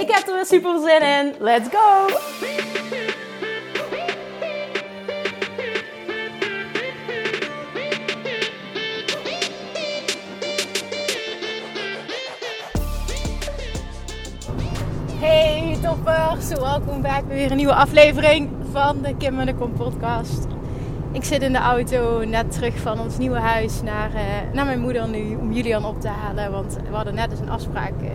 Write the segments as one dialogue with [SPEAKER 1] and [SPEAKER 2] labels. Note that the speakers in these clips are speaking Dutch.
[SPEAKER 1] Ik heb er weer super zin in. Let's go! Hey toppers, welkom bij weer een nieuwe aflevering van de Kim en de Kom podcast. Ik zit in de auto net terug van ons nieuwe huis naar, uh, naar mijn moeder nu om Julian op te halen. Want we hadden net eens een afspraak uh,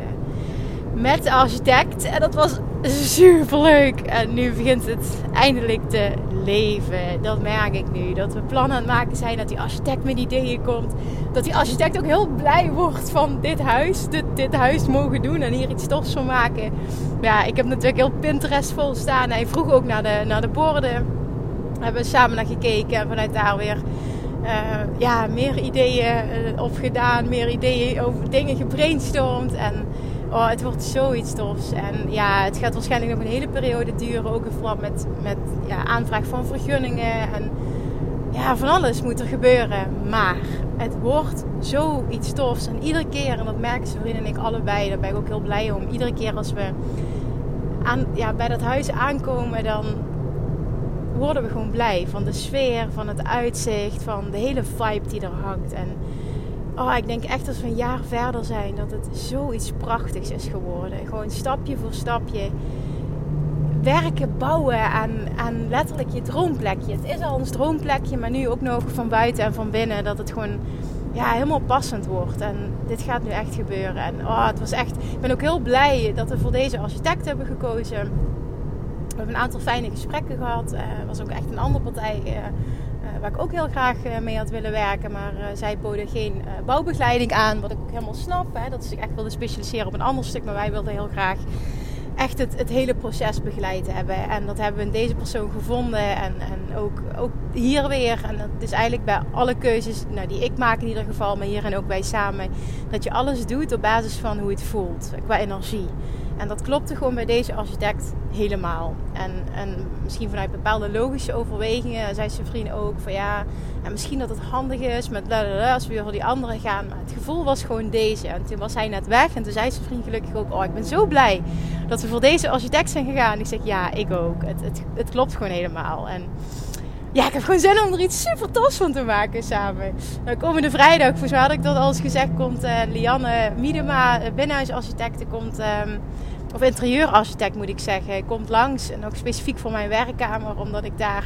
[SPEAKER 1] met de architect en dat was super leuk. En nu begint het eindelijk te leven. Dat merk ik nu. Dat we plannen aan het maken zijn, dat die architect met ideeën komt. Dat die architect ook heel blij wordt van dit huis, dit, dit huis mogen doen en hier iets tofs van maken. Ja, ik heb natuurlijk heel Pinterest vol staan. Hij vroeg ook naar de, naar de borden. Hebben we samen naar gekeken en vanuit daar weer uh, ja, meer ideeën uh, opgedaan. Meer ideeën over dingen gebrainstormd. En oh, het wordt zoiets tofs. En ja, het gaat waarschijnlijk nog een hele periode duren. Ook verband met, met ja, aanvraag van vergunningen. En ja, van alles moet er gebeuren. Maar het wordt zoiets tofs. En iedere keer, en dat merken ze vrienden en ik allebei, daar ben ik ook heel blij om. Iedere keer als we aan, ja, bij dat huis aankomen, dan worden we gewoon blij. Van de sfeer, van het uitzicht, van de hele vibe die er hangt. En oh, ik denk echt als we een jaar verder zijn, dat het zoiets prachtigs is geworden. Gewoon stapje voor stapje werken, bouwen aan, aan letterlijk je droomplekje. Het is al ons droomplekje, maar nu ook nog van buiten en van binnen. Dat het gewoon ja, helemaal passend wordt. En dit gaat nu echt gebeuren. En oh, het was echt. Ik ben ook heel blij dat we voor deze architect hebben gekozen. We hebben een aantal fijne gesprekken gehad. Er uh, was ook echt een andere partij uh, waar ik ook heel graag mee had willen werken. Maar zij boden geen bouwbegeleiding aan. Wat ik ook helemaal snap. Hè, dat ze zich echt wilden specialiseren op een ander stuk. Maar wij wilden heel graag echt het, het hele proces begeleid hebben. En dat hebben we in deze persoon gevonden. En, en ook, ook hier weer. En dat is eigenlijk bij alle keuzes nou, die ik maak in ieder geval, maar hier en ook wij samen. Dat je alles doet op basis van hoe het voelt, qua energie. En dat klopte gewoon bij deze architect helemaal. En, en misschien vanuit bepaalde logische overwegingen zei zijn vriend ook van ja, en misschien dat het handig is met als we weer voor die andere gaan. Maar het gevoel was gewoon deze. En toen was hij net weg en toen zei zijn vriend gelukkig ook, oh ik ben zo blij dat we voor deze architect zijn gegaan. En ik zeg ja, ik ook. Het, het, het klopt gewoon helemaal. En ja, ik heb gewoon zin om er iets super tofs van te maken samen. Nou, komende vrijdag, volgens mij had ik dat al eens gezegd, komt uh, Lianne Miedema, binnenhuisarchitecte, komt... Um, of interieurarchitect moet ik zeggen, komt langs. En ook specifiek voor mijn werkkamer, omdat ik daar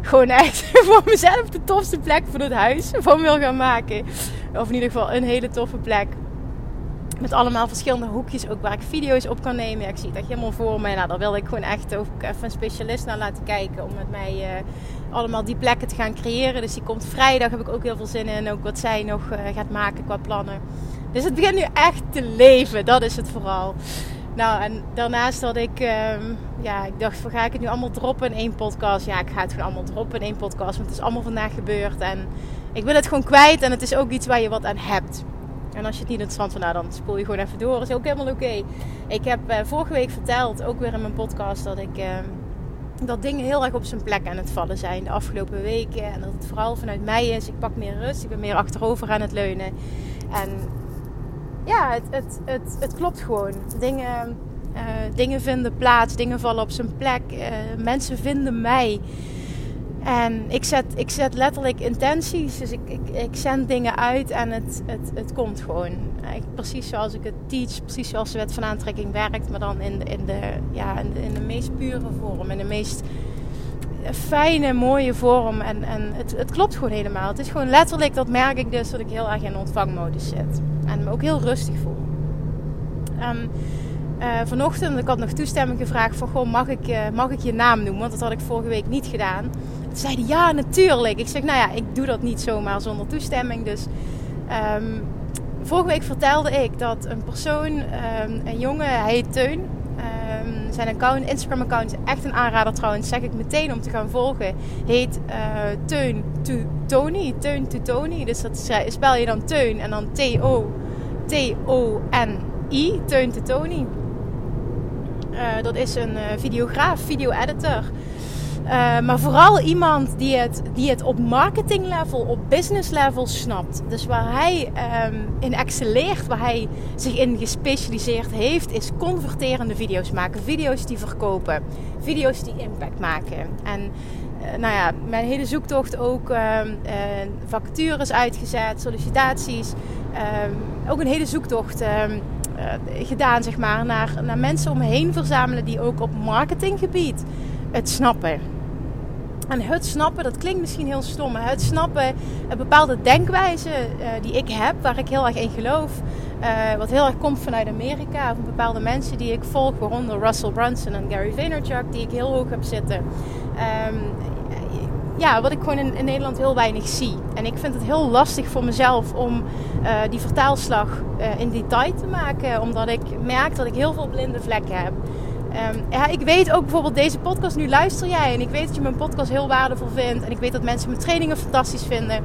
[SPEAKER 1] gewoon echt voor mezelf de tofste plek voor het huis van wil gaan maken. Of in ieder geval een hele toffe plek. Met allemaal verschillende hoekjes ook waar ik video's op kan nemen. Ik zie echt helemaal voor me. Nou, daar wil ik gewoon echt ook even een specialist naar laten kijken. Om met mij uh, allemaal die plekken te gaan creëren. Dus die komt vrijdag. Heb ik ook heel veel zin in. Ook wat zij nog uh, gaat maken qua plannen. Dus het begint nu echt te leven. Dat is het vooral. Nou, en daarnaast had ik, um, ja, ik dacht, van, ga ik het nu allemaal droppen in één podcast? Ja, ik ga het gewoon allemaal droppen in één podcast, want het is allemaal vandaag gebeurd. En ik wil het gewoon kwijt en het is ook iets waar je wat aan hebt. En als je het niet interessant vindt, nou, dan spoel je gewoon even door. Is ook helemaal oké. Ik heb uh, vorige week verteld, ook weer in mijn podcast, dat ik... Uh, dat dingen heel erg op zijn plek aan het vallen zijn de afgelopen weken. En dat het vooral vanuit mij is. Ik pak meer rust. Ik ben meer achterover aan het leunen. En ja, het, het, het, het klopt gewoon. Dingen, uh, dingen vinden plaats, dingen vallen op zijn plek. Uh, mensen vinden mij. En ik zet, ik zet letterlijk intenties. Dus ik, ik, ik zend dingen uit en het, het, het komt gewoon. precies zoals ik het teach, precies zoals de wet van aantrekking werkt. Maar dan in de, in de, ja, in de, in de meest pure vorm. In de meest fijne, mooie vorm. En, en het, het klopt gewoon helemaal. Het is gewoon letterlijk, dat merk ik dus, dat ik heel erg in ontvangmodus zit. En me ook heel rustig voel. Um, uh, vanochtend, ik had nog toestemming gevraagd van, goh, mag ik, uh, mag ik je naam noemen? Want dat had ik vorige week niet gedaan. Toen zeiden ja, natuurlijk. Ik zeg, nou ja, ik doe dat niet zomaar zonder toestemming. Dus um, vorige week vertelde ik dat een persoon, um, een jongen, hij heet Teun. Ehm, zijn account, Instagram account is echt een aanrader trouwens. Zeg ik meteen om te gaan volgen. Heet uh, Teun to Tony. Teun to Tony. Dus dat spel je dan Teun en dan T-O. T-O-N-I. Teun to Tony. Uh, dat is een videograaf, video-editor. Uh, maar vooral iemand die het, die het op marketing level, op business level snapt. Dus waar hij um, in excelleert, waar hij zich in gespecialiseerd heeft, is converterende video's maken. Video's die verkopen. Video's die impact maken. En uh, nou ja, mijn hele zoektocht ook uh, vacatures uitgezet, sollicitaties. Ehm, ook een hele zoektocht gedaan, zeg maar, naar, naar mensen om me heen verzamelen die ook op marketinggebied het snappen. En het snappen, dat klinkt misschien heel stom, maar het snappen, een bepaalde denkwijze uh, die ik heb, waar ik heel erg in geloof, uh, wat heel erg komt vanuit Amerika, van bepaalde mensen die ik volg, waaronder Russell Brunson en Gary Vaynerchuk, die ik heel hoog heb zitten. Um, ja, wat ik gewoon in, Nederland heel weinig zie. En ik vind het heel lastig voor mezelf om uh, die vertaalslag in detail te maken, omdat ik merk dat ik heel veel blinde vlekken heb. Um, ja, ik weet ook bijvoorbeeld deze podcast, nu luister jij. En ik weet dat je mijn podcast heel waardevol vindt. En ik weet dat mensen mijn trainingen fantastisch vinden.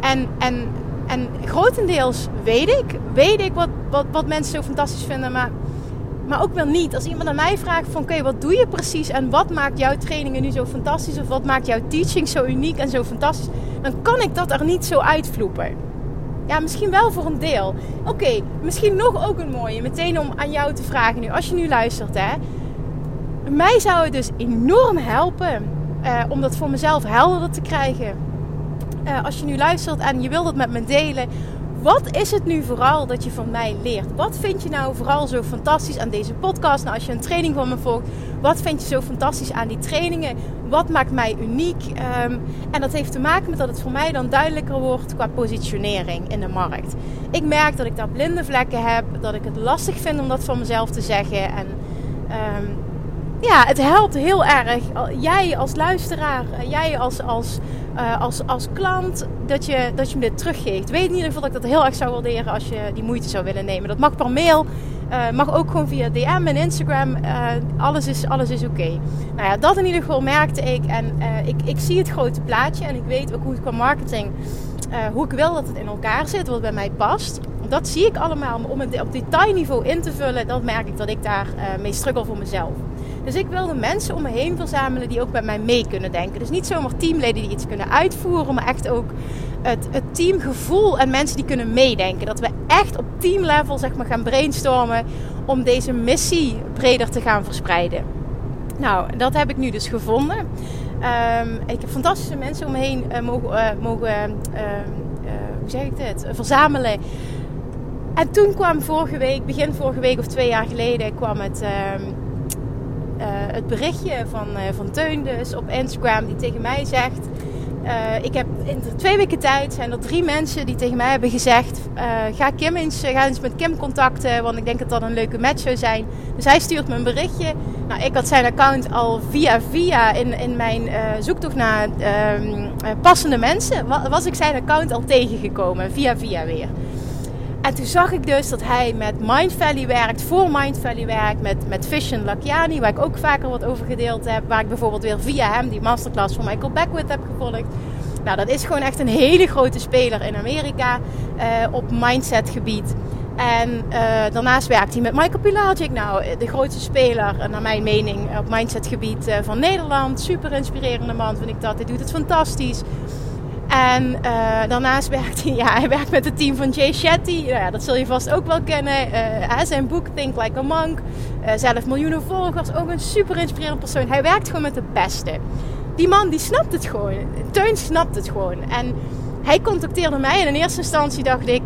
[SPEAKER 1] En, en, en grotendeels weet ik, weet ik wat, wat, wat mensen zo fantastisch vinden. Maar, maar ook wel niet. Als iemand aan mij vraagt van oké, wat doe je precies? En wat maakt jouw trainingen nu zo fantastisch? Of wat maakt jouw teaching zo uniek en zo fantastisch? Dan kan ik dat er niet zo uitvloepen. Ja, misschien wel voor een deel. Oké, misschien nog ook een mooie. Meteen om aan jou te vragen nu, als je nu luistert, hè. Mij zou het dus enorm helpen uh, om dat voor mezelf helderder te krijgen. Uh, als je nu luistert en je wilt het met me delen. Wat is het nu vooral dat je van mij leert? Wat vind je nou vooral zo fantastisch aan deze podcast? Nou, als je een training van me volgt, wat vind je zo fantastisch aan die trainingen? Wat maakt mij uniek? Um, en dat heeft te maken met dat het voor mij dan duidelijker wordt qua positionering in de markt. Ik merk dat ik daar blinde vlekken heb, dat ik het lastig vind om dat van mezelf te zeggen. En um, ja, het helpt heel erg. Jij als luisteraar, jij als, als, uh, als, als klant, dat je, dat je me dit teruggeeft. Weet in ieder geval dat ik dat heel erg zou waarderen als je die moeite zou willen nemen. Dat mag per mail, uh, mag ook gewoon via DM en Instagram. Alles is, alles is oké. Nou ja, dat in ieder geval merkte ik. En ik, ik zie het grote plaatje en ik weet ook hoe het qua marketing, hoe ik wil dat het in elkaar zit, wat bij mij past. Dat zie ik allemaal. Maar om het op detailniveau in te vullen, dat merk ik dat ik daar mee struggle voor mezelf. Dus ik wilde mensen om me heen verzamelen die ook met mij mee kunnen denken. Dus niet zomaar teamleden die iets kunnen uitvoeren, maar echt ook het, het teamgevoel en mensen die kunnen meedenken. Dat we echt op teamlevel zeg maar, gaan brainstormen om deze missie breder te gaan verspreiden. Nou, dat heb ik nu dus gevonden. Um, ik heb fantastische mensen om me heen uh, mogen, uh, mogen uh, hoe zeg ik dit, verzamelen. En toen kwam vorige week, begin vorige week of twee jaar geleden, kwam het ehm, het berichtje van, uh, van Teun dus op Instagram die tegen mij zegt... Uh, ik heb in twee weken tijd zijn er drie mensen die tegen mij hebben gezegd: ga Kim eens, ga eens met Kim contacten, want ik denk dat dat een leuke match zou zijn. Dus hij stuurt me een berichtje. Nou, ik had zijn account al via via in, in mijn zoektocht naar ehm, passende mensen, was ik zijn account al tegengekomen via via weer. En toen zag ik dus dat hij met Mind Valley werkt, voor Mind Valley werkt, met, met Vision Lakiani, waar ik ook vaker wat over gedeeld heb. Waar ik bijvoorbeeld weer via hem die masterclass van Michael Beckwith heb gevolgd. Nou, dat is gewoon echt een hele grote speler in Amerika uh, op mindset gebied. En uh, daarnaast werkt hij met Michael Pilagic, nou, de grootste speler, naar mijn mening, op mindset gebied uh, van Nederland. Super inspirerende man, vind ik dat. Hij doet het fantastisch. En uh, daarnaast werkt hij, ja, hij werkt met het team van Jay Shetty. Nou ja, dat zul je vast ook wel kennen. Uh, zijn boek Think Like a Monk. Uh, zelf miljoenen volgers. Ook een super inspirerend persoon. Hij werkt gewoon met de beste. Die man die snapt het gewoon. Teun snapt het gewoon. En hij contacteerde mij. En in eerste instantie dacht ik...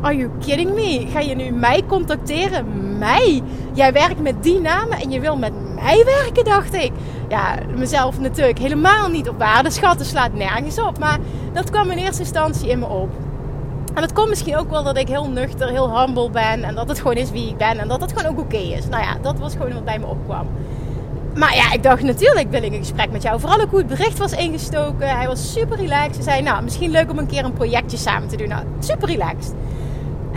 [SPEAKER 1] Are you kidding me? Ga je nu mij contacteren? Mij? Jij werkt met die namen en je wil met mij werken, dacht ik. Ja, mezelf natuurlijk helemaal niet op waarde schatten, slaat nergens op. Maar dat kwam in eerste instantie in me op. En het komt misschien ook wel dat ik heel nuchter, heel humble ben. En dat het gewoon is wie ik ben. En dat het gewoon ook oké is. Nou ja, dat was gewoon wat bij me opkwam. Maar ja, ik dacht natuurlijk wil ik een gesprek met jou. Vooral ook hoe het bericht was ingestoken. Hij was super relaxed. Hij zei, nou, misschien leuk om een keer een projectje samen te doen. Nou, super relaxed.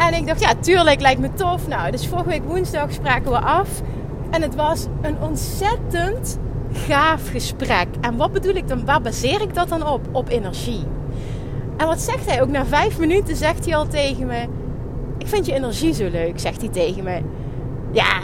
[SPEAKER 1] En ik dacht, ja, tuurlijk, lijkt me tof. Nou, dus vorige week woensdag spraken we af. En het was een ontzettend gaaf gesprek. En wat bedoel ik dan? Waar baseer ik dat dan op? Op energie. En wat zegt hij ook? Na vijf minuten zegt hij al tegen me: Ik vind je energie zo leuk, zegt hij tegen me. Ja,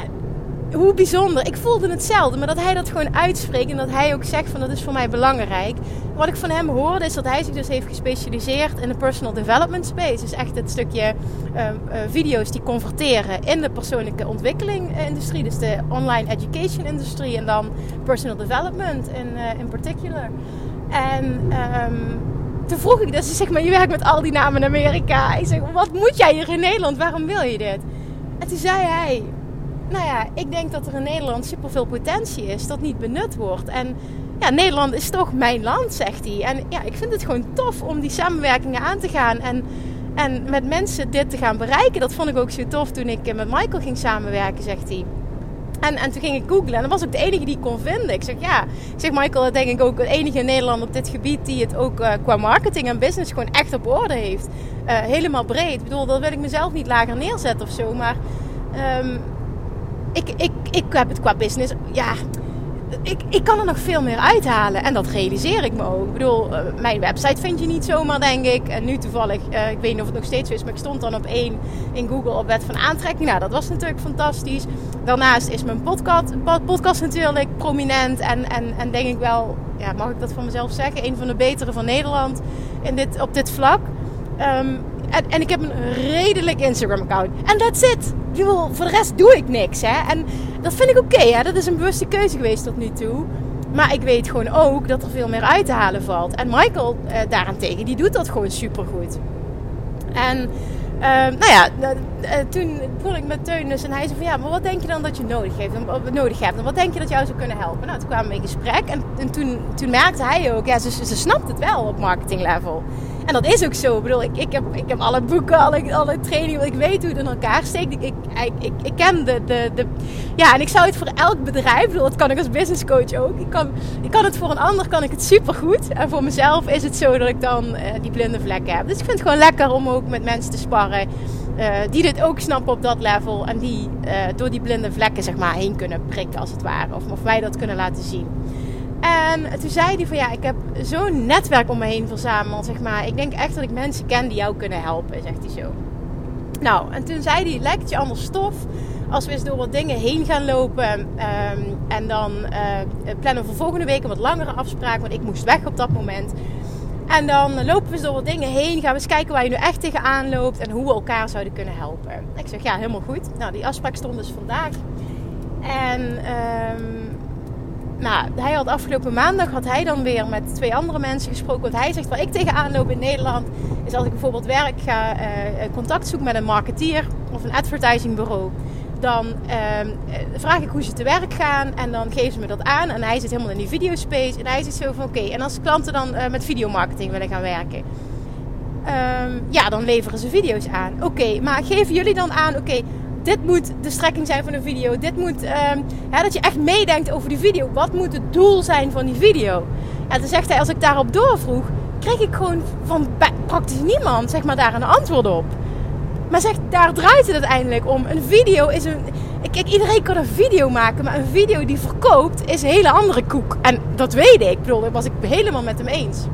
[SPEAKER 1] hoe bijzonder. Ik voelde hetzelfde, maar dat hij dat gewoon uitspreekt en dat hij ook zegt van dat is voor mij belangrijk. Wat ik van hem hoorde is dat hij zich dus heeft gespecialiseerd in de personal development space. Dus echt het stukje uh, video's die converteren in de persoonlijke ontwikkeling-industrie. Dus de online education industrie en dan personal development in, uh, in particular. En um, toen vroeg ik dus, zeg maar, je werkt met al die namen in Amerika. Ik zeg, wat moet jij hier in Nederland? Waarom wil je dit? En toen zei hij, nou ja, ik denk dat er in Nederland superveel potentie is dat niet benut wordt. En ja, Nederland is toch mijn land, zegt hij. En ja, ik vind het gewoon tof om die samenwerkingen aan te gaan en, en met mensen dit te gaan bereiken. Dat vond ik ook zo tof toen ik met Michael ging samenwerken, zegt hij. En, en toen ging ik googlen en dat was ook de enige die ik kon vinden. Ik zeg ja, ik zeg Michael, dat denk ik ook de enige in Nederland op dit gebied die het ook uh, qua marketing en business gewoon echt op orde heeft. Uh, helemaal breed. Ik bedoel, dat wil ik mezelf niet lager neerzetten of zo, maar um, ik, ik, ik heb het qua business, ja, ik, ik kan er nog veel meer uithalen. En dat realiseer ik me ook. Ik bedoel, uh, mijn website vind je niet zomaar, denk ik. En nu toevallig, uh, ik weet niet of het nog steeds is, maar ik stond dan op één in Google op wet van aantrekking. Nou, dat was natuurlijk fantastisch. Daarnaast is mijn podcast, podcast natuurlijk prominent. En, en, en denk ik wel, ja, mag ik dat van mezelf zeggen, een van de betere van Nederland in dit, op dit vlak. Um, en, en, ik heb een redelijk Instagram-account. En that's it. Voor de rest doe ik niks. Hè? En dat vind ik oké. Dat is een bewuste keuze geweest tot nu toe. Maar ik weet gewoon ook dat er veel meer uit te halen valt. En Michael uh, daarentegen, die doet dat gewoon supergoed. En uh, nou ja, uh, toen begon ik met Teun dus en hij zei van ja, maar wat denk je dan dat je nodig, heeft, nodig hebt? En wat denk je dat jou zou kunnen helpen? Nou, toen kwamen we in gesprek en, en toen, toen merkte hij ook, ja, ze, ze snapt het wel op marketing level. En dat is ook zo. Ik bedoel, ik, ik, heb, ik heb alle boeken, alle, alle trainingen, ik weet hoe het in elkaar steekt. Ik, ik, ik, ik ken de, de, de... Ja, en ik zou het voor elk bedrijf, bedoel, dat kan ik als business coach ook. Ik kan, ik kan het voor een ander, kan ik het supergoed. En voor mezelf is het zo dat ik dan uh, die blinde vlekken heb. Dus ik vind het gewoon lekker om ook met mensen te sparren. Uh, die dit ook snappen op dat level. En die uh, door die blinde vlekken zeg maar heen kunnen prikken als het ware. Of, of mij dat kunnen laten zien. En toen zei hij van ja, ik heb zo'n netwerk om me heen verzameld, zeg maar. Ik denk echt dat ik mensen ken die jou kunnen helpen, zegt hij zo. Nou, en toen zei hij, lijkt je anders stof als we eens door wat dingen heen gaan lopen. Um, en dan uh, plannen we voor volgende week een wat langere afspraak, want ik moest weg op dat moment. En dan lopen we door wat dingen heen, gaan we eens kijken waar je nu echt tegenaan loopt en hoe we elkaar zouden kunnen helpen. Ik zeg ja, helemaal goed. Nou, die afspraak stond dus vandaag. En... Um, nou, hij had afgelopen maandag had hij dan weer met twee andere mensen gesproken. Want hij zegt waar ik tegenaan loop in Nederland is als ik bijvoorbeeld werk ga, uh, contact zoek met een marketeer of een advertisingbureau. Dan uh, vraag ik hoe ze te werk gaan en dan geven ze me dat aan. En hij zit helemaal in die videospace. En hij zegt zo van oké, en als klanten dan uh, met videomarketing willen gaan werken. Um, ja, dan leveren ze video's aan. Oké, maar geven jullie dan aan, oké, dit moet de strekking zijn van een video. Dit moet, um, hè, dat je echt meedenkt over die video. Wat moet het doel zijn van die video? En toen zegt hij, als ik daarop doorvroeg, kreeg ik gewoon van praktisch niemand zeg maar, daar een antwoord op. Maar zegt, daar draait het uiteindelijk om. Een video is een. Kijk, iedereen kan een video maken, maar een video die verkoopt is een hele andere koek. En dat weet ik. Ik bedoel, dat was ik helemaal met hem eens.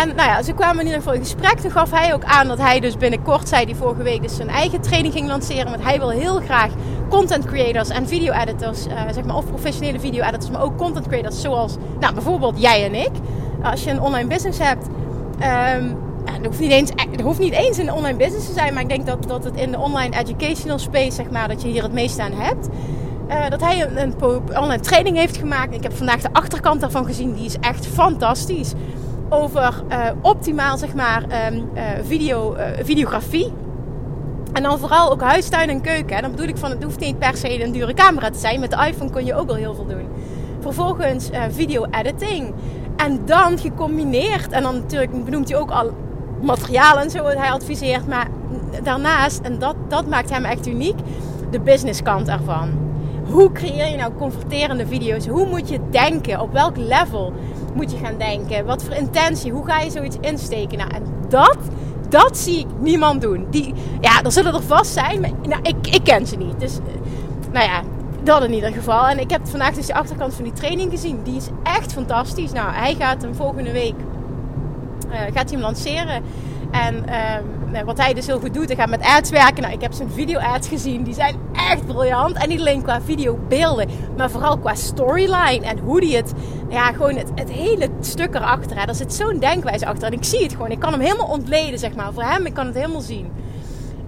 [SPEAKER 1] En nou ja, ze kwamen in ieder geval in gesprek. Toen gaf hij ook aan dat hij dus binnenkort, zei hij vorige week, dus zijn eigen training ging lanceren. Want hij wil heel graag content creators en video editors, uh, zeg maar, of professionele video editors, maar ook content creators zoals, nou bijvoorbeeld jij en ik. Als je een online business hebt, um, dat hoeft, niet eens, dat hoeft niet eens een online business te zijn, maar ik denk dat, dat het in de online educational space, zeg maar, dat je hier het meeste aan hebt. Uh, dat hij een, een online training heeft gemaakt. Ik heb vandaag de achterkant daarvan gezien. Die is echt fantastisch over uh, optimaal zeg maar um, uh, video, uh, videografie. En dan vooral ook huistuin en keuken. En dan bedoel ik van het hoeft niet per se een dure camera te zijn. Met de iPhone kun je ook al heel veel doen. Vervolgens video editing. En dan gecombineerd. En dan natuurlijk benoemt hij ook al materiaal en zo wat hij adviseert. Maar daarnaast, en dat, dat maakt hem echt uniek, de business kant ervan. Hoe creëer je nou converterende video's? Hoe moet je denken? Op welk level? Moet je gaan denken? Wat voor intentie? Hoe ga je zoiets insteken? Nou, en dat, dat zie ik niemand doen. Die, ja, er zullen er vast zijn, maar nou, ik, ik ken ze niet. Dus, nou ja, dat in ieder geval. En ik heb vandaag dus de achterkant van die training gezien. Die is echt fantastisch. Nou, hij gaat hem volgende week uh, gaat hij hem lanceren. En uh, wat hij dus heel goed doet, hij gaat met ads werken. Nou, ik heb zijn video-ads gezien. Die zijn echt briljant. En niet alleen qua videobeelden, maar vooral qua storyline. En hoe die het, ja, gewoon het, hele stuk erachter. Hè. Er zit zo'n denkwijze achter. En ik zie het gewoon. Ik kan hem helemaal ontleden, zeg maar. Voor hem, ik kan het helemaal zien.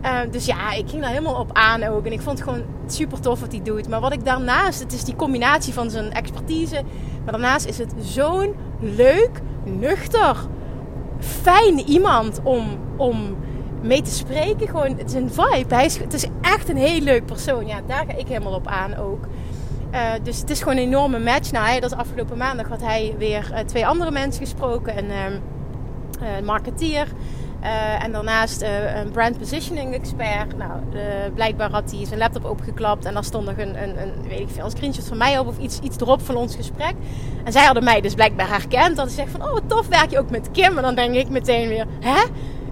[SPEAKER 1] Uh, dus ja, ik ging daar helemaal op aan ook. En ik vond het gewoon super tof wat hij doet. Maar wat ik daarnaast, het is die combinatie van zijn expertise. Maar daarnaast is het zo'n leuk, nuchter, fijn iemand om, om mee te spreken. Gewoon, het is een vibe. Hij is, het is echt een heel leuk persoon. Ja, daar ga ik helemaal op aan ook. Uh, dus het is gewoon een enorme match. Nou, hij, dat afgelopen maandag had hij weer uh, twee andere mensen gesproken. Een uh, marketeer uh, en daarnaast uh, een brand positioning expert. Nou, uh, blijkbaar had hij zijn laptop opgeklapt en daar stond nog een, een, een, weet ik veel, een screenshot van mij op of iets, iets erop van ons gesprek. En zij hadden mij dus blijkbaar herkend. Dat ze zegt van, oh wat tof, werk je ook met Kim? En dan denk ik meteen weer, hè?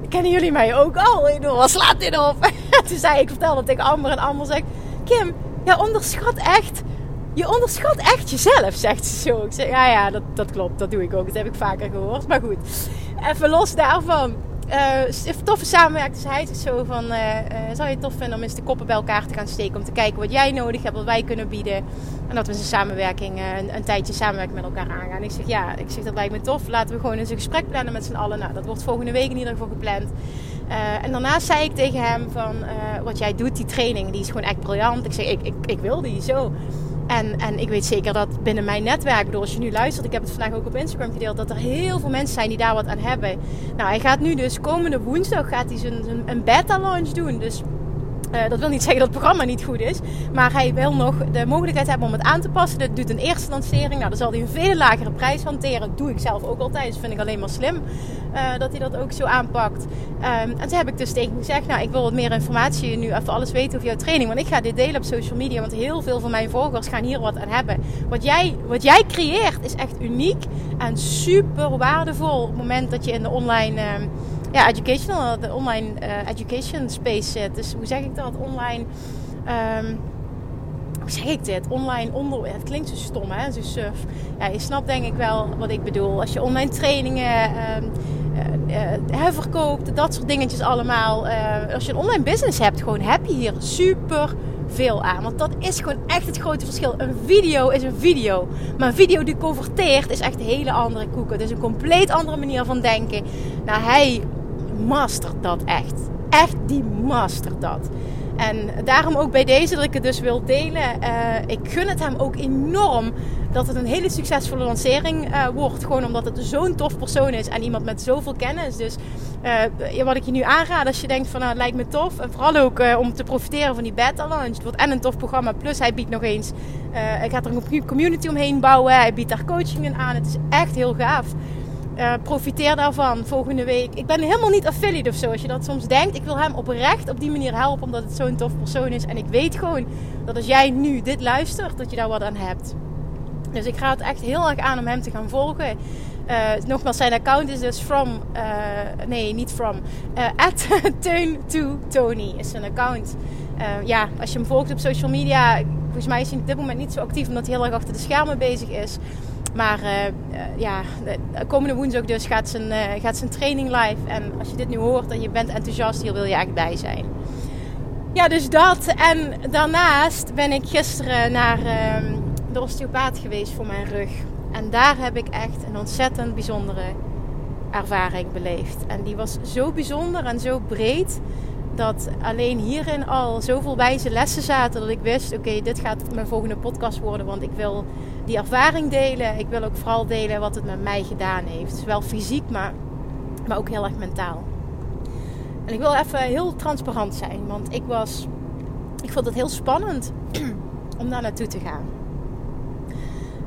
[SPEAKER 1] Kennen jullie mij ook al? Ik bedoel, wat slaat dit op? Toen zei ik, vertelde tegen Amber en Amber zegt, Kim, ja onderschat echt je onderschat echt jezelf, zegt ze zo. Ik zeg, ja, ja, dat, dat klopt. Dat doe ik ook. Dat heb ik vaker gehoord. Maar goed, even los daarvan uh, toffe samenwerking. Dus hij zegt zo van, uh, uh, zou je het tof vinden om eens de koppen bij elkaar te gaan steken. Om te kijken wat jij nodig hebt, wat wij kunnen bieden. En dat we een samenwerking, een, een, tijdje samenwerking met elkaar aangaan. Ik zeg, ja, ik zeg, dat lijkt me tof. Laten we gewoon eens een gesprek plannen met z'n allen. Nou, dat wordt volgende week in ieder geval gepland. en daarnaast zei ik tegen hem van, wat jij doet, die training, die is gewoon echt briljant. Ik zeg, ik, ik, ik wil die, zo. En, en ik weet zeker dat binnen mijn netwerk, bedoel, als je nu luistert, ik heb het vandaag ook op Instagram gedeeld, dat er heel veel mensen zijn die daar wat aan hebben. Nou, hij gaat nu dus komende woensdag gaat hij zijn een beta launch doen. Dus uh, dat wil niet zeggen dat het programma niet goed is. Maar hij wil nog de mogelijkheid hebben om het aan te passen. Dat doet een eerste lancering. Nou, dan zal hij een veel lagere prijs hanteren. Dat doe ik zelf ook altijd. Dus vind ik alleen maar slim uh, dat hij dat ook zo aanpakt. Um, en toen heb ik dus tegen gezegd: Nou, ik wil wat meer informatie nu even alles weten over jouw training. Want ik ga dit delen op social media. Want heel veel van mijn volgers gaan hier wat aan hebben. Wat jij, wat jij creëert is echt uniek en super waardevol. Op het moment dat je in de online. Uh, ja, educational, de online uh, education space zit. Dus hoe zeg ik dat? Online. Um, hoe zeg ik dit? Online onder. Het klinkt zo stom, hè? Zo suf. Ja, je snapt denk ik wel wat ik bedoel. Als je online trainingen um, uh, uh, verkoopt, dat soort dingetjes allemaal. als je een online business hebt, gewoon heb je hier super veel aan. Want dat is gewoon echt het grote verschil. Een video is een video. Maar een video die converteert is echt een hele andere koeken. Het is een compleet andere manier van denken. Nou, hij mastert dat echt. Echt, die mastert dat. En daarom ook bij deze dat ik het dus wil delen. Uh, ik gun het hem ook enorm dat het een hele succesvolle lancering uh, wordt. Gewoon omdat het zo'n tof persoon is en iemand met zoveel kennis. Dus uh, wat ik je nu aanraad als je denkt van nou het lijkt me tof. En vooral ook om te profiteren van die beta launch. Het wordt en een tof programma. Plus hij biedt nog eens, hij gaat er een community omheen bouwen. Hij biedt daar coachingen aan. Het is echt heel gaaf. Uh, profiteer daarvan volgende week. Ik ben helemaal niet affiliate of zo, als je dat soms denkt. Ik wil hem oprecht op die manier helpen, omdat het zo'n tof persoon is. En ik weet gewoon dat als jij nu dit luistert, dat je daar wat aan hebt. Dus ik ga het echt heel erg aan om hem te gaan volgen. Uh, nogmaals, zijn account is dus from, uh, nee, niet from, at Teun to Tony is zijn account. ja, als je hem volgt op social media, volgens mij is hij op dit moment niet zo actief, omdat hij heel erg achter de schermen bezig is. Maar uh, ja, komende woensdag dus gaat zijn, uh, gaat zijn training live. En als je dit nu hoort en je bent enthousiast, hier wil je echt bij zijn. Ja, dus dat. En daarnaast ben ik gisteren naar uh, de osteopaat geweest voor mijn rug. En daar heb ik echt een ontzettend bijzondere ervaring beleefd. En die was zo bijzonder en zo breed dat alleen hierin al zoveel wijze lessen zaten dat ik wist: oké, dit gaat mijn volgende podcast worden, want ik wil die ervaring delen. Ik wil ook vooral delen wat het met mij gedaan heeft. Zowel fysiek, maar, maar ook heel erg mentaal. En ik wil even heel transparant zijn, want ik was, ik vond het heel spannend om daar naartoe te gaan.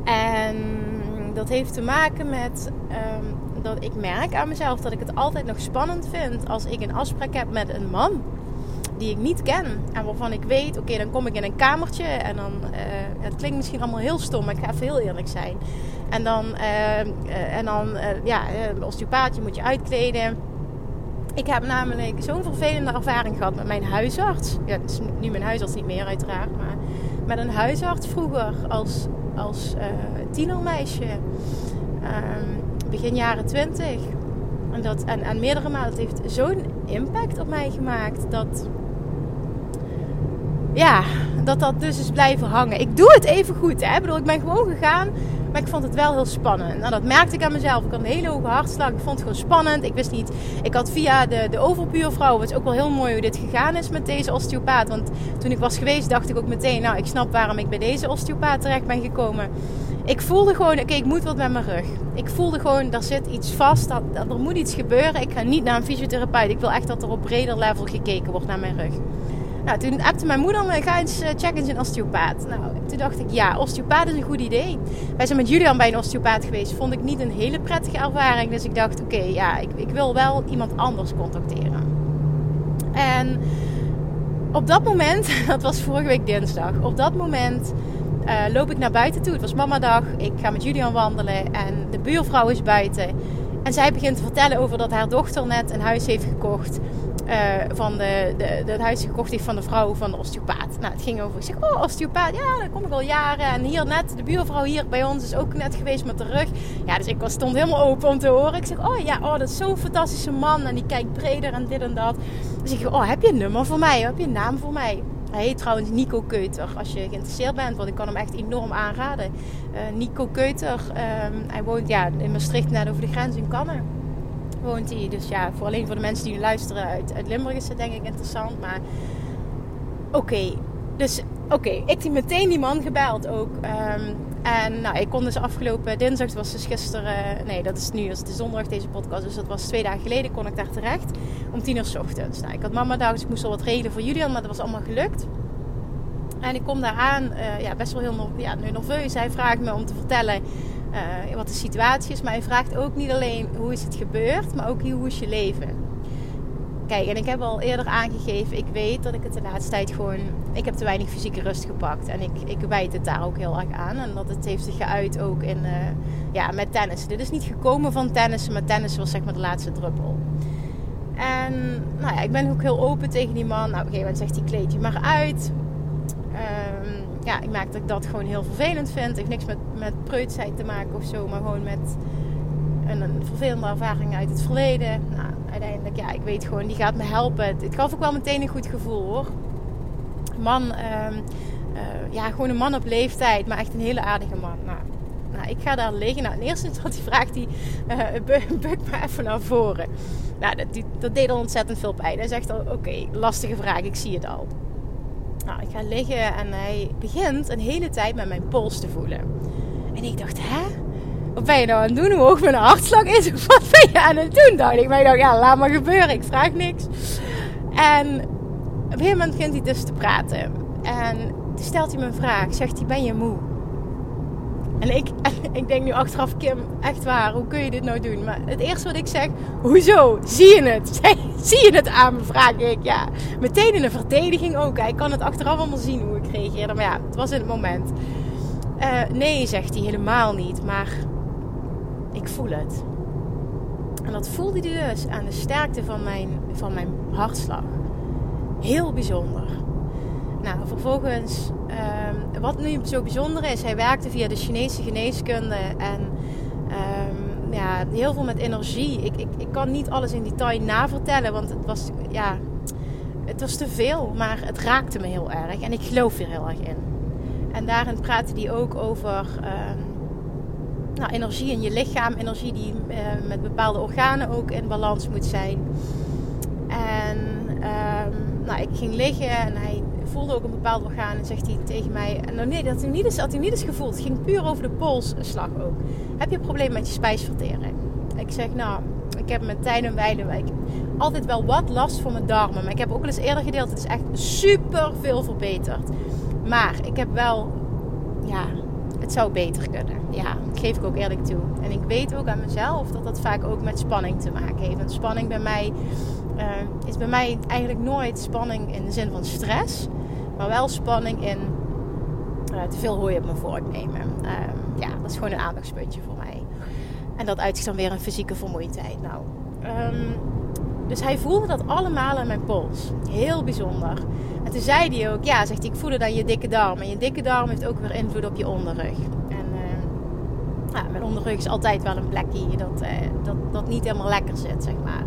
[SPEAKER 1] En dat heeft te maken met um, dat ik merk aan mezelf dat ik het altijd nog spannend vind als ik een afspraak heb met een man die ik niet ken. En waarvan ik weet, oké, dan kom ik in een kamertje en dan, uh, het klinkt misschien allemaal heel stom, maar ik ga even heel eerlijk zijn. En dan, uh, en dan ja, de osteopaat, je moet je uitkleden. Ik heb namelijk zo'n vervelende ervaring gehad met mijn huisarts. Ja, nu mijn huisarts niet meer uiteraard, maar met een huisarts vroeger als, als tienermeisje. Um, begin jaren twintig. En, dat, en, en meerdere malen. Het heeft zo'n impact op mij gemaakt dat ja, dat dat dus is blijven hangen. Ik doe het even goed. Hè? Ik bedoel, ik ben gewoon gegaan. Maar ik vond het wel heel spannend. Nou, dat merkte ik aan mezelf. Ik had een hele hoge hartslag. Ik vond het gewoon spannend. Ik wist niet. Ik had via de, de overbuurvrouw. Het is ook wel heel mooi hoe dit gegaan is met deze osteopaat. Want toen ik was geweest, dacht ik ook meteen. Nou, ik snap waarom ik bij deze osteopaat terecht ben gekomen. Ik voelde gewoon, oké, ik moet wat met mijn rug. Ik voelde gewoon, er zit iets vast. Dat, dat, er moet iets gebeuren. Ik ga niet naar een fysiotherapeut. Ik wil echt dat er op breder level gekeken wordt naar mijn rug. Nou, toen appte mijn moeder me, ga eens uh, checken in een osteopaat. Nou, toen dacht ik, ja, osteopaat is een goed idee. Wij zijn met Julian bij een osteopaat geweest. Vond ik niet een hele prettige ervaring. Dus ik dacht, oké, ja, ik, ik wil wel iemand anders contacteren. En op dat moment, dat was vorige week dinsdag, op dat moment uh, loop ik naar buiten toe. Het was mamadag. Ik ga met Julian wandelen en de buurvrouw is buiten. En zij begint te vertellen over dat haar dochter net een huis heeft gekocht. Uh, van de, de, de, het huis gekocht heeft van de vrouw van de osteopaat. Nou, het ging over. Ik zeg, oh, osteopaat, ja, daar kom ik al jaren. En hier net, de buurvrouw hier bij ons is ook net geweest met de rug. Ja, dus ik was, stond helemaal open om te horen. Ik zeg, oh ja, oh, dat is zo'n fantastische man. En die kijkt breder en dit en dat. Dus ik zeg, oh, heb je een nummer voor mij? Heb je een naam voor mij? Hij heet trouwens Nico Keuter. Als je geïnteresseerd bent, want ik kan hem echt enorm aanraden. Uh, Nico Keuter, um, hij woont ja, in Maastricht, net over de grens in Kannen woont hij. Dus ja, voor alleen voor de mensen die luisteren uit, Limburg is het denk ik interessant. Maar oké, dus oké, ik heb meteen die man gebeld ook. Um, en nou, ik kon dus afgelopen dinsdag, was dus gisteren, nee dat is nu, dat is de zondag deze podcast. Dus dat was twee dagen geleden, kon ik daar terecht om tien uur s ochtends. Nou, ik had mama daar, dus ik moest al wat regelen voor Julian, maar dat was allemaal gelukt. En ik kom daar aan, uh, ja, best wel heel ja, nerveus. Hij vraagt me om te vertellen uh, wat de situatie is. Maar hij vraagt ook niet alleen hoe is het gebeurd, maar ook hoe is je leven. Kijk, en ik heb al eerder aangegeven, ik weet dat ik het de laatste tijd gewoon... Ik heb te weinig fysieke rust gepakt. En ik, ik wijd het daar ook heel erg aan. En dat het heeft zich geuit ook in, uh, ja, met tennis. Dit is niet gekomen van tennis, maar tennis was zeg maar de laatste druppel. En nou ja, ik ben ook heel open tegen die man. Nou, op een gegeven moment zegt hij, kleed je maar uit. Um, ja, ik merk dat ik dat gewoon heel vervelend vind. Het heeft niks met, met preutsheid te maken of zo, maar gewoon met een, een vervelende ervaring uit het verleden. Nou, uiteindelijk, ja, ik weet gewoon, die gaat me helpen. Het gaf ook wel meteen een goed gevoel hoor. Man, uh, uh, ja, gewoon een man op leeftijd, maar echt een hele aardige man. Nou, nou ik ga daar liggen. Nou, in eerste instantie vraagt hij, uh, buk me even naar voren. Nou, dat, dat deed al ontzettend veel pijn. Hij zegt al, oké, lastige vraag, ik zie het al. Nou, ik ga liggen en hij begint een hele tijd met mijn pols te voelen. En ik dacht, hè? Wat ben je nou aan het doen? Hoe hoog mijn hartslag is? Wat ben je aan het doen? Dacht ik. Maar ik dacht, ja, laat maar gebeuren. Ik vraag niks. En op een gegeven moment begint hij dus te praten. En toen stelt hij me een vraag. Zegt hij, ben je moe? En ik, ik denk nu achteraf, Kim, echt waar, hoe kun je dit nou doen? Maar het eerste wat ik zeg, hoezo? Zie je het? Zie je het aan me? Vraag ik. Ja, meteen in de verdediging ook. Ik kan het achteraf allemaal zien hoe ik reageerde. Maar ja, het was in het moment. Uh, nee, zegt hij helemaal niet. Maar ik voel het. En dat voelde hij dus aan de sterkte van mijn, van mijn hartslag. Heel bijzonder. Nou, vervolgens, um, wat nu zo bijzonder is, hij werkte via de Chinese geneeskunde en um, ja, heel veel met energie. Ik, ik, ik kan niet alles in detail navertellen, want het was, ja, het was te veel, maar het raakte me heel erg en ik geloof er heel erg in. En daarin praatte hij ook over um, nou, energie in je lichaam, energie die uh, met bepaalde organen ook in balans moet zijn. En nou, ik ging liggen en hij voelde ook een bepaald orgaan en zegt hij tegen mij... Nou, nee, dat had hij, niet eens, had niet eens gevoeld. Het ging puur over de polsslag ook. Heb je een probleem met je spijsvertering? Ik zeg, nou, ik heb met tijd en wijle altijd wel wat last van mijn darmen. Maar ik heb ook al eens eerder gedeeld, het is echt super veel verbeterd. Maar ik heb wel, ja, het zou beter kunnen. Ja, geef ik ook eerlijk toe. En ik weet ook aan mezelf dat dat vaak ook met spanning te maken heeft. Want spanning bij mij uh, is bij mij eigenlijk nooit spanning in de zin van stress. Maar wel spanning in uh, te veel hooi op mijn vork nemen. Uh, ja, dat is gewoon een aandachtspuntje voor mij. En dat uitzicht dan weer een fysieke vermoeidheid. Nou, um, dus hij voelde dat allemaal aan mijn pols. Heel bijzonder. En toen zei hij ook, ja, zegt hij, ik voelde dan je dikke darm. En je dikke darm heeft ook weer invloed op je onderrug. Ja, mijn onderrug is altijd wel een plekje dat, uh, dat, dat niet helemaal lekker zit, zeg maar.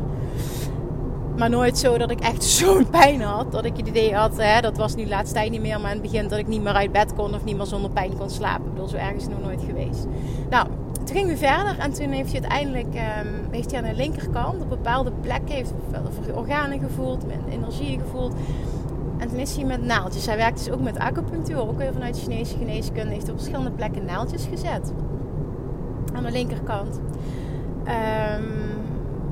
[SPEAKER 1] Maar nooit zo dat ik echt zo'n pijn had. Dat ik het idee had, hè, dat was nu laatst tijd niet meer. Maar in het begin dat ik niet meer uit bed kon of niet meer zonder pijn kon slapen. Ik bedoel, zo ergens nog nooit geweest. Nou, toen gingen we verder en toen heeft hij uiteindelijk um, heeft hij aan de linkerkant op bepaalde plekken heeft organen gevoeld, energie gevoeld. En toen is hij met naaldjes. Hij werkt dus ook met acupunctuur, ook weer vanuit Chinese geneeskunde. Heeft op verschillende plekken naaldjes gezet. Aan de linkerkant. Um,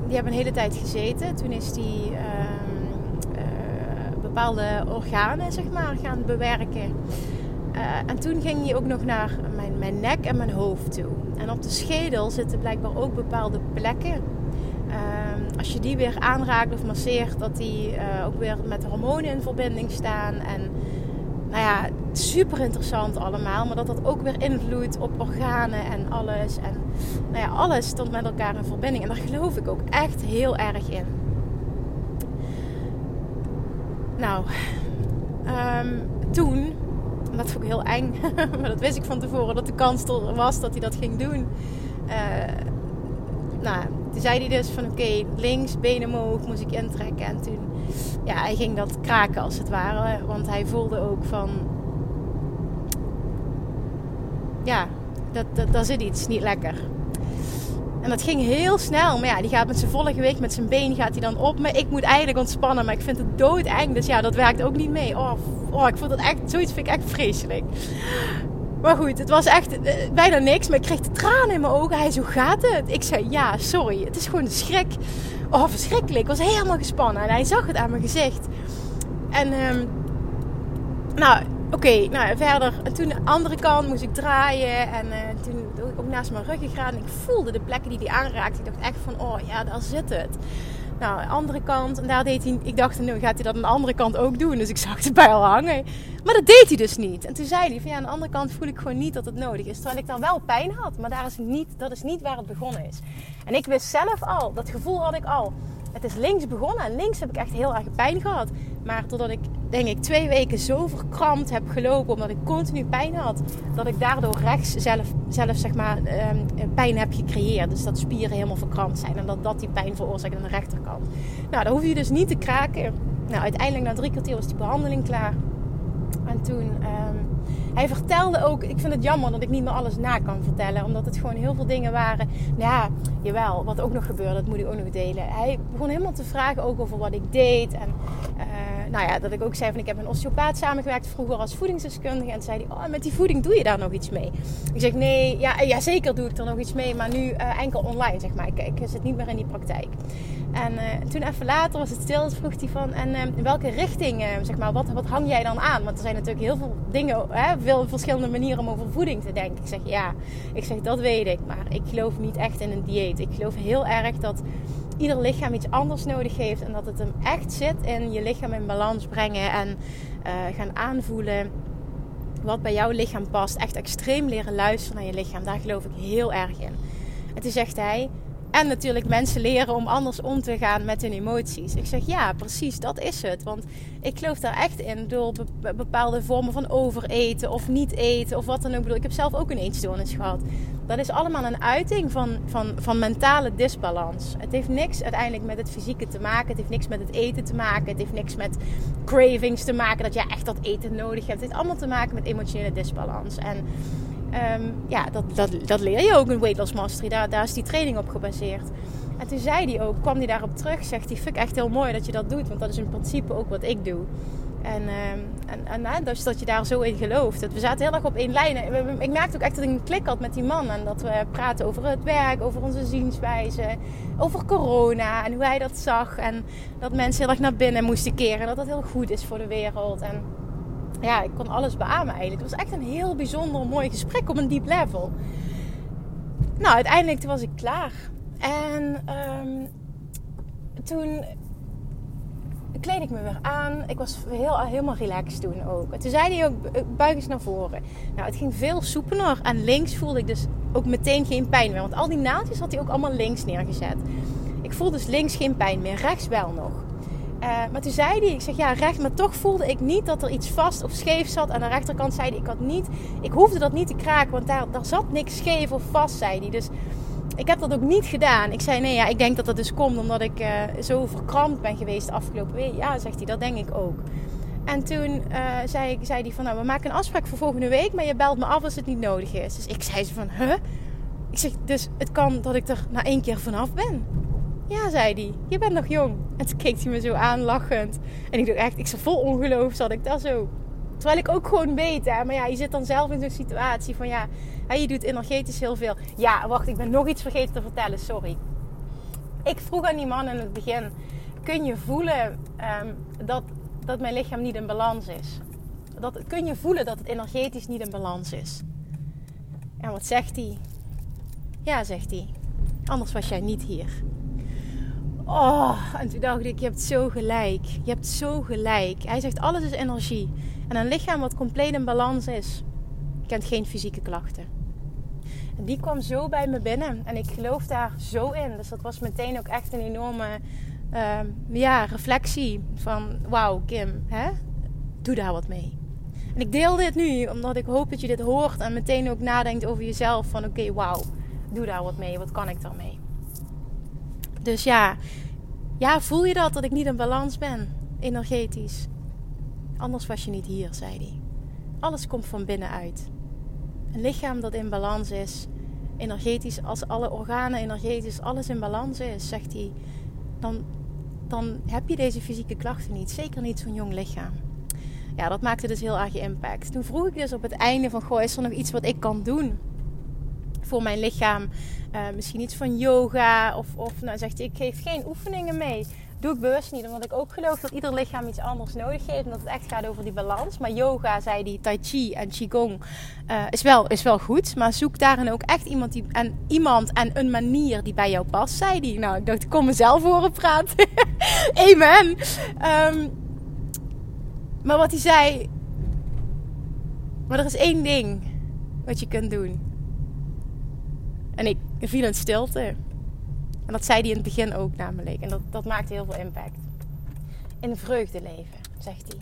[SPEAKER 1] die hebben een hele tijd gezeten. Toen is hij um, uh, bepaalde organen zeg maar, gaan bewerken. Uh, en toen ging hij ook nog naar mijn, mijn nek en mijn hoofd toe. En op de schedel zitten blijkbaar ook bepaalde plekken. Uh, als je die weer aanraakt of masseert, dat die uh, ook weer met hormonen in verbinding staan. En nou ja, super interessant allemaal. Maar dat dat ook weer invloedt op organen en alles. En nou ja, alles stond met elkaar in verbinding. En daar geloof ik ook echt heel erg in. Nou, um, toen dat vond ik heel eng. maar dat wist ik van tevoren dat de kans er was dat hij dat ging doen. Uh, nou, toen zei hij dus van oké, links, benen omhoog moest ik intrekken. En toen, ja, hij ging dat kraken als het ware. Want hij voelde ook van, ja, dat, dat, zit iets niet lekker. En dat ging heel snel. Maar ja, die gaat met zijn volle gewicht, met zijn been gaat hij dan op me. Ik moet eigenlijk ontspannen, maar ik vind het doodeng. Dus ja, dat werkt ook niet mee. Oh, oh ik vond het echt, zoiets vind ik echt vreselijk. Maar goed, het was echt uh, bijna niks. Maar ik kreeg de tranen in mijn ogen. Hij zo gaat het? Ik zei ja, sorry. Het is gewoon een schrik. Oh, verschrikkelijk. Ik was helemaal gespannen. En hij zag het aan mijn gezicht. En um, nou, oké, nou verder. En toen de andere kant moest ik draaien. En uh, toen ook naast mijn rug. En ik voelde de plekken die hij aanraakte. Ik dacht echt van, oh ja, daar zit het. Nou, de andere kant. En daar deed hij. Ik dacht, nu gaat hij dat aan de andere kant ook doen. Dus ik zag het bij al hangen. Maar dat deed hij dus niet. En toen zei hij van ja, aan de andere kant voel ik gewoon niet dat het nodig is. Terwijl ik dan wel pijn had. Maar daar is niet, dat is niet waar het begonnen is. En ik wist zelf al, dat gevoel had ik al. Het is links begonnen en links heb ik echt heel erg pijn gehad. Maar totdat ik, denk ik, twee weken zo verkrampt heb gelopen, omdat ik continu pijn had, dat ik daardoor rechts zelf, zelf zeg maar, um, pijn heb gecreëerd. Dus dat spieren helemaal verkrampt zijn en dat dat die pijn veroorzaakt aan de rechterkant. Nou, dan hoef je dus niet te kraken. Nou, uiteindelijk na drie kwartier was die behandeling klaar. En toen, um, hij vertelde ook, ik vind het jammer dat ik niet meer alles na kan vertellen, omdat het gewoon heel veel dingen waren. Nou ja, jawel, wat ook nog gebeurde, dat moet ik ook nog delen. Hij begon helemaal te vragen ook over wat ik deed en uh, nou ja, dat ik ook zei van ik heb een osteopaat samengewerkt vroeger als voedingsdeskundige. En zei hij, oh, met die voeding doe je daar nog iets mee? Ik zeg, nee, ja, ja zeker doe ik er nog iets mee, maar nu uh, enkel online, zeg maar. Ik, ik zit niet meer in die praktijk. En uh, toen even later was het stil, vroeg hij van, en uh, in welke richting, zeg maar, wat, wat hang jij dan aan? Want er zijn natuurlijk heel veel dingen, hè, veel verschillende manieren om over voeding te denken. Ik zeg, ja, ik zeg, dat weet ik, maar ik geloof niet echt in een dieet. Ik geloof heel erg dat ieder lichaam iets anders nodig heeft. En dat het hem echt zit in je lichaam in balans brengen en uh, gaan aanvoelen wat bij jouw lichaam past. Echt extreem leren luisteren naar je lichaam. Daar geloof ik heel erg in. En toen zegt hij. En natuurlijk mensen leren om anders om te gaan met hun emoties. Ik zeg ja, precies, dat is het. Want ik geloof daar echt in door bepaalde vormen van overeten of niet eten of wat dan ook. Ik heb zelf ook een eetstoornis gehad dat is allemaal een uiting van, van, van mentale disbalans. Het heeft niks uiteindelijk met het fysieke te maken. Het heeft niks met het eten te maken. Het heeft niks met cravings te maken. Dat je echt dat eten nodig hebt. Het heeft allemaal te maken met emotionele disbalans. En um, ja, dat, dat, dat leer je ook in Weight Loss Mastery. Daar, daar is die training op gebaseerd. En toen zei hij ook, kwam hij daarop terug, zegt hij, vind ik echt heel mooi dat je dat doet. Want dat is in principe ook wat ik doe. En, uh, en, en dus dat je daar zo in gelooft. We zaten heel erg op één lijn. Ik merkte ook echt dat ik een klik had met die man. En dat we praten over het werk, over onze zienswijze, over corona en hoe hij dat zag. En dat mensen heel erg naar binnen moesten keren. En dat dat heel goed is voor de wereld. En ja, ik kon alles beamen eigenlijk. Het was echt een heel bijzonder mooi gesprek op een diep level. Nou, uiteindelijk was ik klaar. En um, toen kleed ik me weer aan. Ik was heel, helemaal relaxed toen ook. En toen zei hij ook, eh, buig eens naar voren. Nou, het ging veel soepeler. En links voelde ik dus ook meteen geen pijn meer. Want al die naaldjes had hij ook allemaal links neergezet. Ik Ik voel dus links geen pijn meer, rechts wel nog. Uh, maar toen zei hij, ik zeg ja, recht, maar toch voelde ik niet dat er iets vast of scheef zat. Aan de rechterkant zei hij, ik had niet, ik hoefde dat niet te kraken, want daar, daar zat niks scheef of vast, zei hij. Dus ik heb dat ook niet gedaan. Ik zei, nee, ja, ik denk dat dat dus komt omdat ik uh, zo verkrampt ben geweest de afgelopen week. Ja, zegt hij, dat denk ik ook. En toen uh, zei, zei hij van, nou, we maken een afspraak voor volgende week, maar je belt me af als het niet nodig is. Dus ik zei ze van, huh? Ik zeg, dus het kan dat ik er na één keer vanaf ben. Ja, zei hij, je bent nog jong. En toen keek hij me zo aan, lachend. En ik dacht echt, ik vol ongeloof, zat ik daar zo. Terwijl ik ook gewoon weet, hè. Maar ja, je zit dan zelf in zo'n situatie van, ja, je doet energetisch heel veel. Ja, wacht, ik ben nog iets vergeten te vertellen, sorry. Ik vroeg aan die man in het begin, kun je voelen um, dat, dat mijn lichaam niet in balans is? Dat, kun je voelen dat het energetisch niet in balans is? En wat zegt hij? Ja, zegt hij. Anders was jij niet hier. Oh, en toen dacht ik, je hebt zo gelijk. Je hebt zo gelijk. Hij zegt, alles is energie. En een lichaam wat compleet in balans is, kent geen fysieke klachten. En die kwam zo bij me binnen. En ik geloof daar zo in. Dus dat was meteen ook echt een enorme uh, ja, reflectie. Van, wauw Kim, hè? doe daar wat mee. En ik deel dit nu, omdat ik hoop dat je dit hoort. En meteen ook nadenkt over jezelf. Van oké, wauw, doe daar wat mee. Wat kan ik daarmee? Dus ja, ja, voel je dat, dat ik niet in balans ben, energetisch? Anders was je niet hier, zei hij. Alles komt van binnenuit. Een lichaam dat in balans is, energetisch, als alle organen energetisch, alles in balans is, zegt hij, dan, dan heb je deze fysieke klachten niet. Zeker niet zo'n jong lichaam. Ja, dat maakte dus heel erg impact. Toen vroeg ik dus op het einde van, goh, is er nog iets wat ik kan doen? voor mijn lichaam. Uh, misschien iets van yoga. Of, of nou zegt hij, ik geef geen oefeningen mee. Doe ik bewust niet, omdat ik ook geloof dat ieder lichaam iets anders nodig heeft. En dat het echt gaat over die balans. Maar yoga, zei die, tai chi en qigong, uh, is, wel, is wel goed. Maar zoek daarin ook echt iemand, die, en, iemand en een manier die bij jou past, zei die. Nou, ik dacht, ik kom mezelf horen praten. Amen. Um, maar wat hij zei... Maar er is één ding wat je kunt doen. En ik viel in stilte. En dat zei hij in het begin ook namelijk. En dat, dat maakte heel veel impact. In vreugde leven, zegt hij.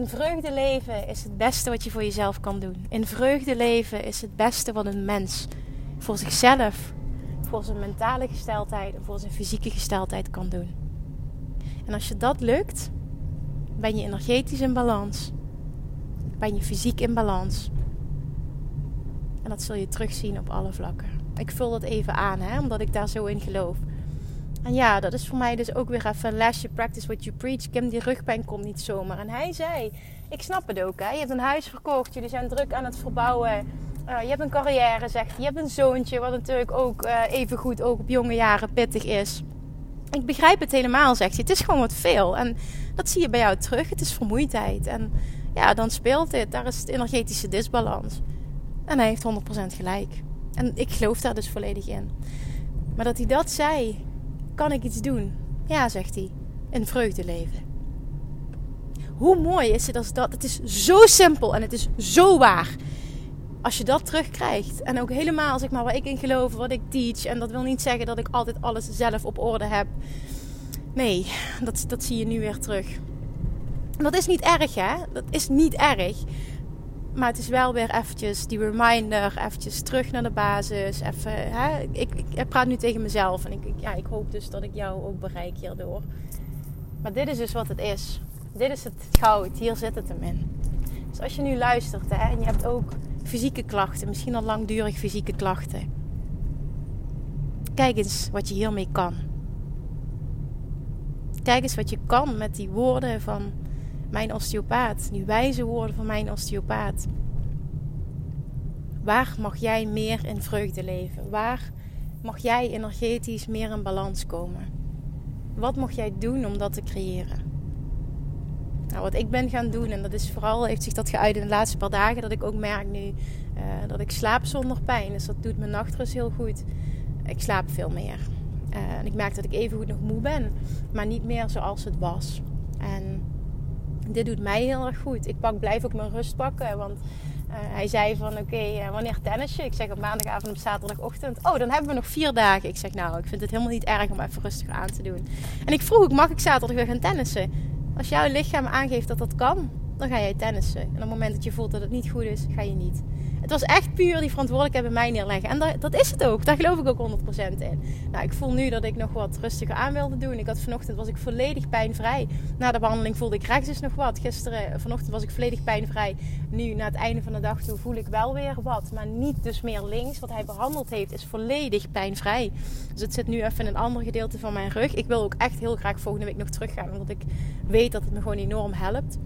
[SPEAKER 1] In vreugde leven is het beste wat je voor jezelf kan doen. In vreugde leven is het beste wat een mens voor zichzelf, voor zijn mentale gesteldheid en voor zijn fysieke gesteldheid kan doen. En als je dat lukt, ben je energetisch in balans. Ben je fysiek in balans. En dat zul je terugzien op alle vlakken. Ik vul dat even aan, hè, omdat ik daar zo in geloof. En ja, dat is voor mij dus ook weer even een lesje. Practice what you preach. Kim, die rugpijn komt niet zomaar. En hij zei, ik snap het ook. Hè. Je hebt een huis verkocht. Jullie zijn druk aan het verbouwen. Uh, je hebt een carrière, zegt. Je hebt een zoontje, wat natuurlijk ook uh, even goed ook op jonge jaren pittig is. Ik begrijp het helemaal, zegt hij. Het is gewoon wat veel. En dat zie je bij jou terug. Het is vermoeidheid. En ja, dan speelt dit. Daar is het energetische disbalans. En hij heeft 100% gelijk. En ik geloof daar dus volledig in. Maar dat hij dat zei, kan ik iets doen? Ja, zegt hij. In vreugde leven. Hoe mooi is het als dat? Het is zo simpel en het is zo waar. Als je dat terugkrijgt. En ook helemaal, zeg maar, waar ik in geloof, wat ik teach. En dat wil niet zeggen dat ik altijd alles zelf op orde heb. Nee, dat, dat zie je nu weer terug. Dat is niet erg, hè? Dat is niet erg. Maar het is wel weer eventjes die reminder, eventjes terug naar de basis. Even, hè? Ik, ik, praat nu tegen mezelf en ik, ja, ik hoop dus dat ik jou ook bereik hierdoor. Maar dit is dus wat het is. Dit is het goud, hier zit het hem in. Dus als je nu luistert hè, en je hebt ook fysieke klachten, misschien al langdurig fysieke klachten. Kijk eens wat je hiermee kan. Kijk eens wat je kan met die woorden van mijn osteopaat, die wijze woorden van mijn osteopaat. Waar mag jij meer in vreugde leven? Waar mag jij energetisch meer in balans komen? Wat mag jij doen om dat te creëren? Nou, wat ik ben gaan doen, en dat is vooral, heeft zich dat geuit in de laatste paar dagen, dat ik ook merk nu uh, dat ik slaap zonder pijn. Dus dat doet mijn nachtrust heel goed. Ik slaap veel meer. Uh, en ik merk dat ik even goed nog moe ben, maar niet meer zoals het was. En dit doet mij heel erg goed. Ik pak, blijf ook mijn rust pakken. Want hij zei van oké, uh, wanneer tennis je? Ik zeg op maandagavond op zaterdagochtend. Oh, dan hebben we nog vier dagen. Ik zeg nou, ik vind het helemaal niet erg om even rustig aan te doen. En ik vroeg mag ik zaterdag weer gaan tennissen? Als jouw lichaam aangeeft dat dat kan, dan ga jij tennissen. En op het moment dat je voelt dat het niet goed is, ga je niet. Het was echt puur die verantwoordelijkheid bij mij neerleggen. En dat, dat is het ook. Daar geloof ik ook 100% in. Nou, ik voel nu dat ik nog wat rustiger aan wilde doen. Ik had vanochtend was ik volledig pijnvrij. Na de behandeling voelde ik rechts dus nog wat. Gisteren, vanochtend was ik volledig pijnvrij. Nu, na het einde van de dag voel ik wel weer wat. Maar niet dus meer links. Wat hij behandeld heeft, is volledig pijnvrij. Dus het zit nu even in een ander gedeelte van mijn rug. Ik wil ook echt heel graag volgende week nog teruggaan. Omdat ik weet dat het me gewoon enorm helpt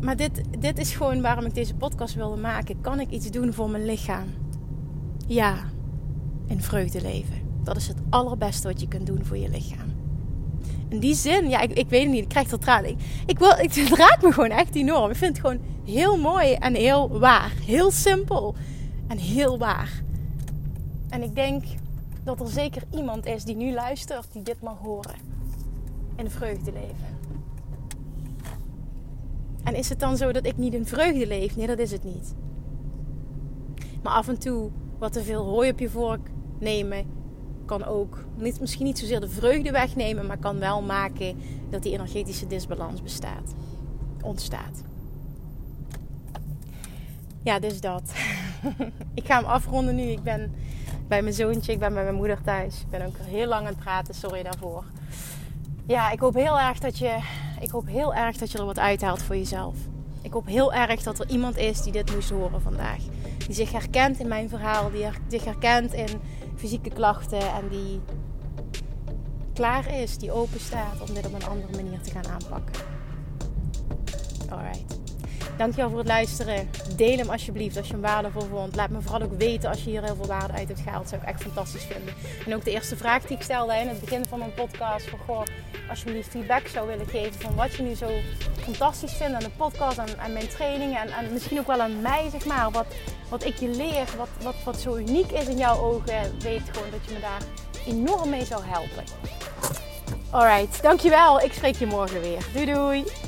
[SPEAKER 1] maar dit, dit is gewoon waarom ik deze podcast wilde maken. Kan ik iets doen voor mijn lichaam? Ja, in vreugde leven. Dat is het allerbeste wat je kunt doen voor je lichaam. In die zin, ja, ik, ik weet het niet, ik krijg er tranen. Ik, ik wil, ik, het raakt me gewoon echt enorm. Ik vind het gewoon heel mooi en heel waar. Heel simpel en heel waar. En ik denk dat er zeker iemand is die nu luistert, die dit mag horen. In vreugde leven. En is het dan zo dat ik niet in vreugde leef? Nee, dat is het niet. Maar af en toe wat te veel hooi op je vork nemen kan ook niet, misschien niet zozeer de vreugde wegnemen, maar kan wel maken dat die energetische disbalans bestaat, ontstaat. Ja, dus dat. ik ga hem afronden nu. Ik ben bij mijn zoontje, ik ben bij mijn moeder thuis. Ik ben ook heel lang aan het praten, sorry daarvoor. Ja, ik hoop heel erg dat je ik hoop heel erg dat je er wat uithaalt voor jezelf. Ik hoop heel erg dat er iemand is die dit moest horen vandaag. Die zich herkent in mijn verhaal, die zich herkent in fysieke klachten en die klaar is, die open staat om dit op een andere manier te gaan aanpakken. Alright. Dankjewel voor het luisteren. Deel hem alsjeblieft als je hem waardevol vond. Laat me vooral ook weten als je hier heel veel waarde uit hebt gehaald. Dat zou ik echt fantastisch vinden. En ook de eerste vraag die ik stelde in het begin van mijn podcast. Van goh, als je me die feedback zou willen geven van wat je nu zo fantastisch vindt aan de podcast en aan mijn trainingen. En, en, misschien ook wel aan mij, zeg maar. Wat, wat ik je leer, wat, wat, wat zo uniek is in jouw ogen. Weet gewoon dat je me daar enorm mee zou helpen. Alright, dankjewel. Ik spreek je morgen weer. Doei doei.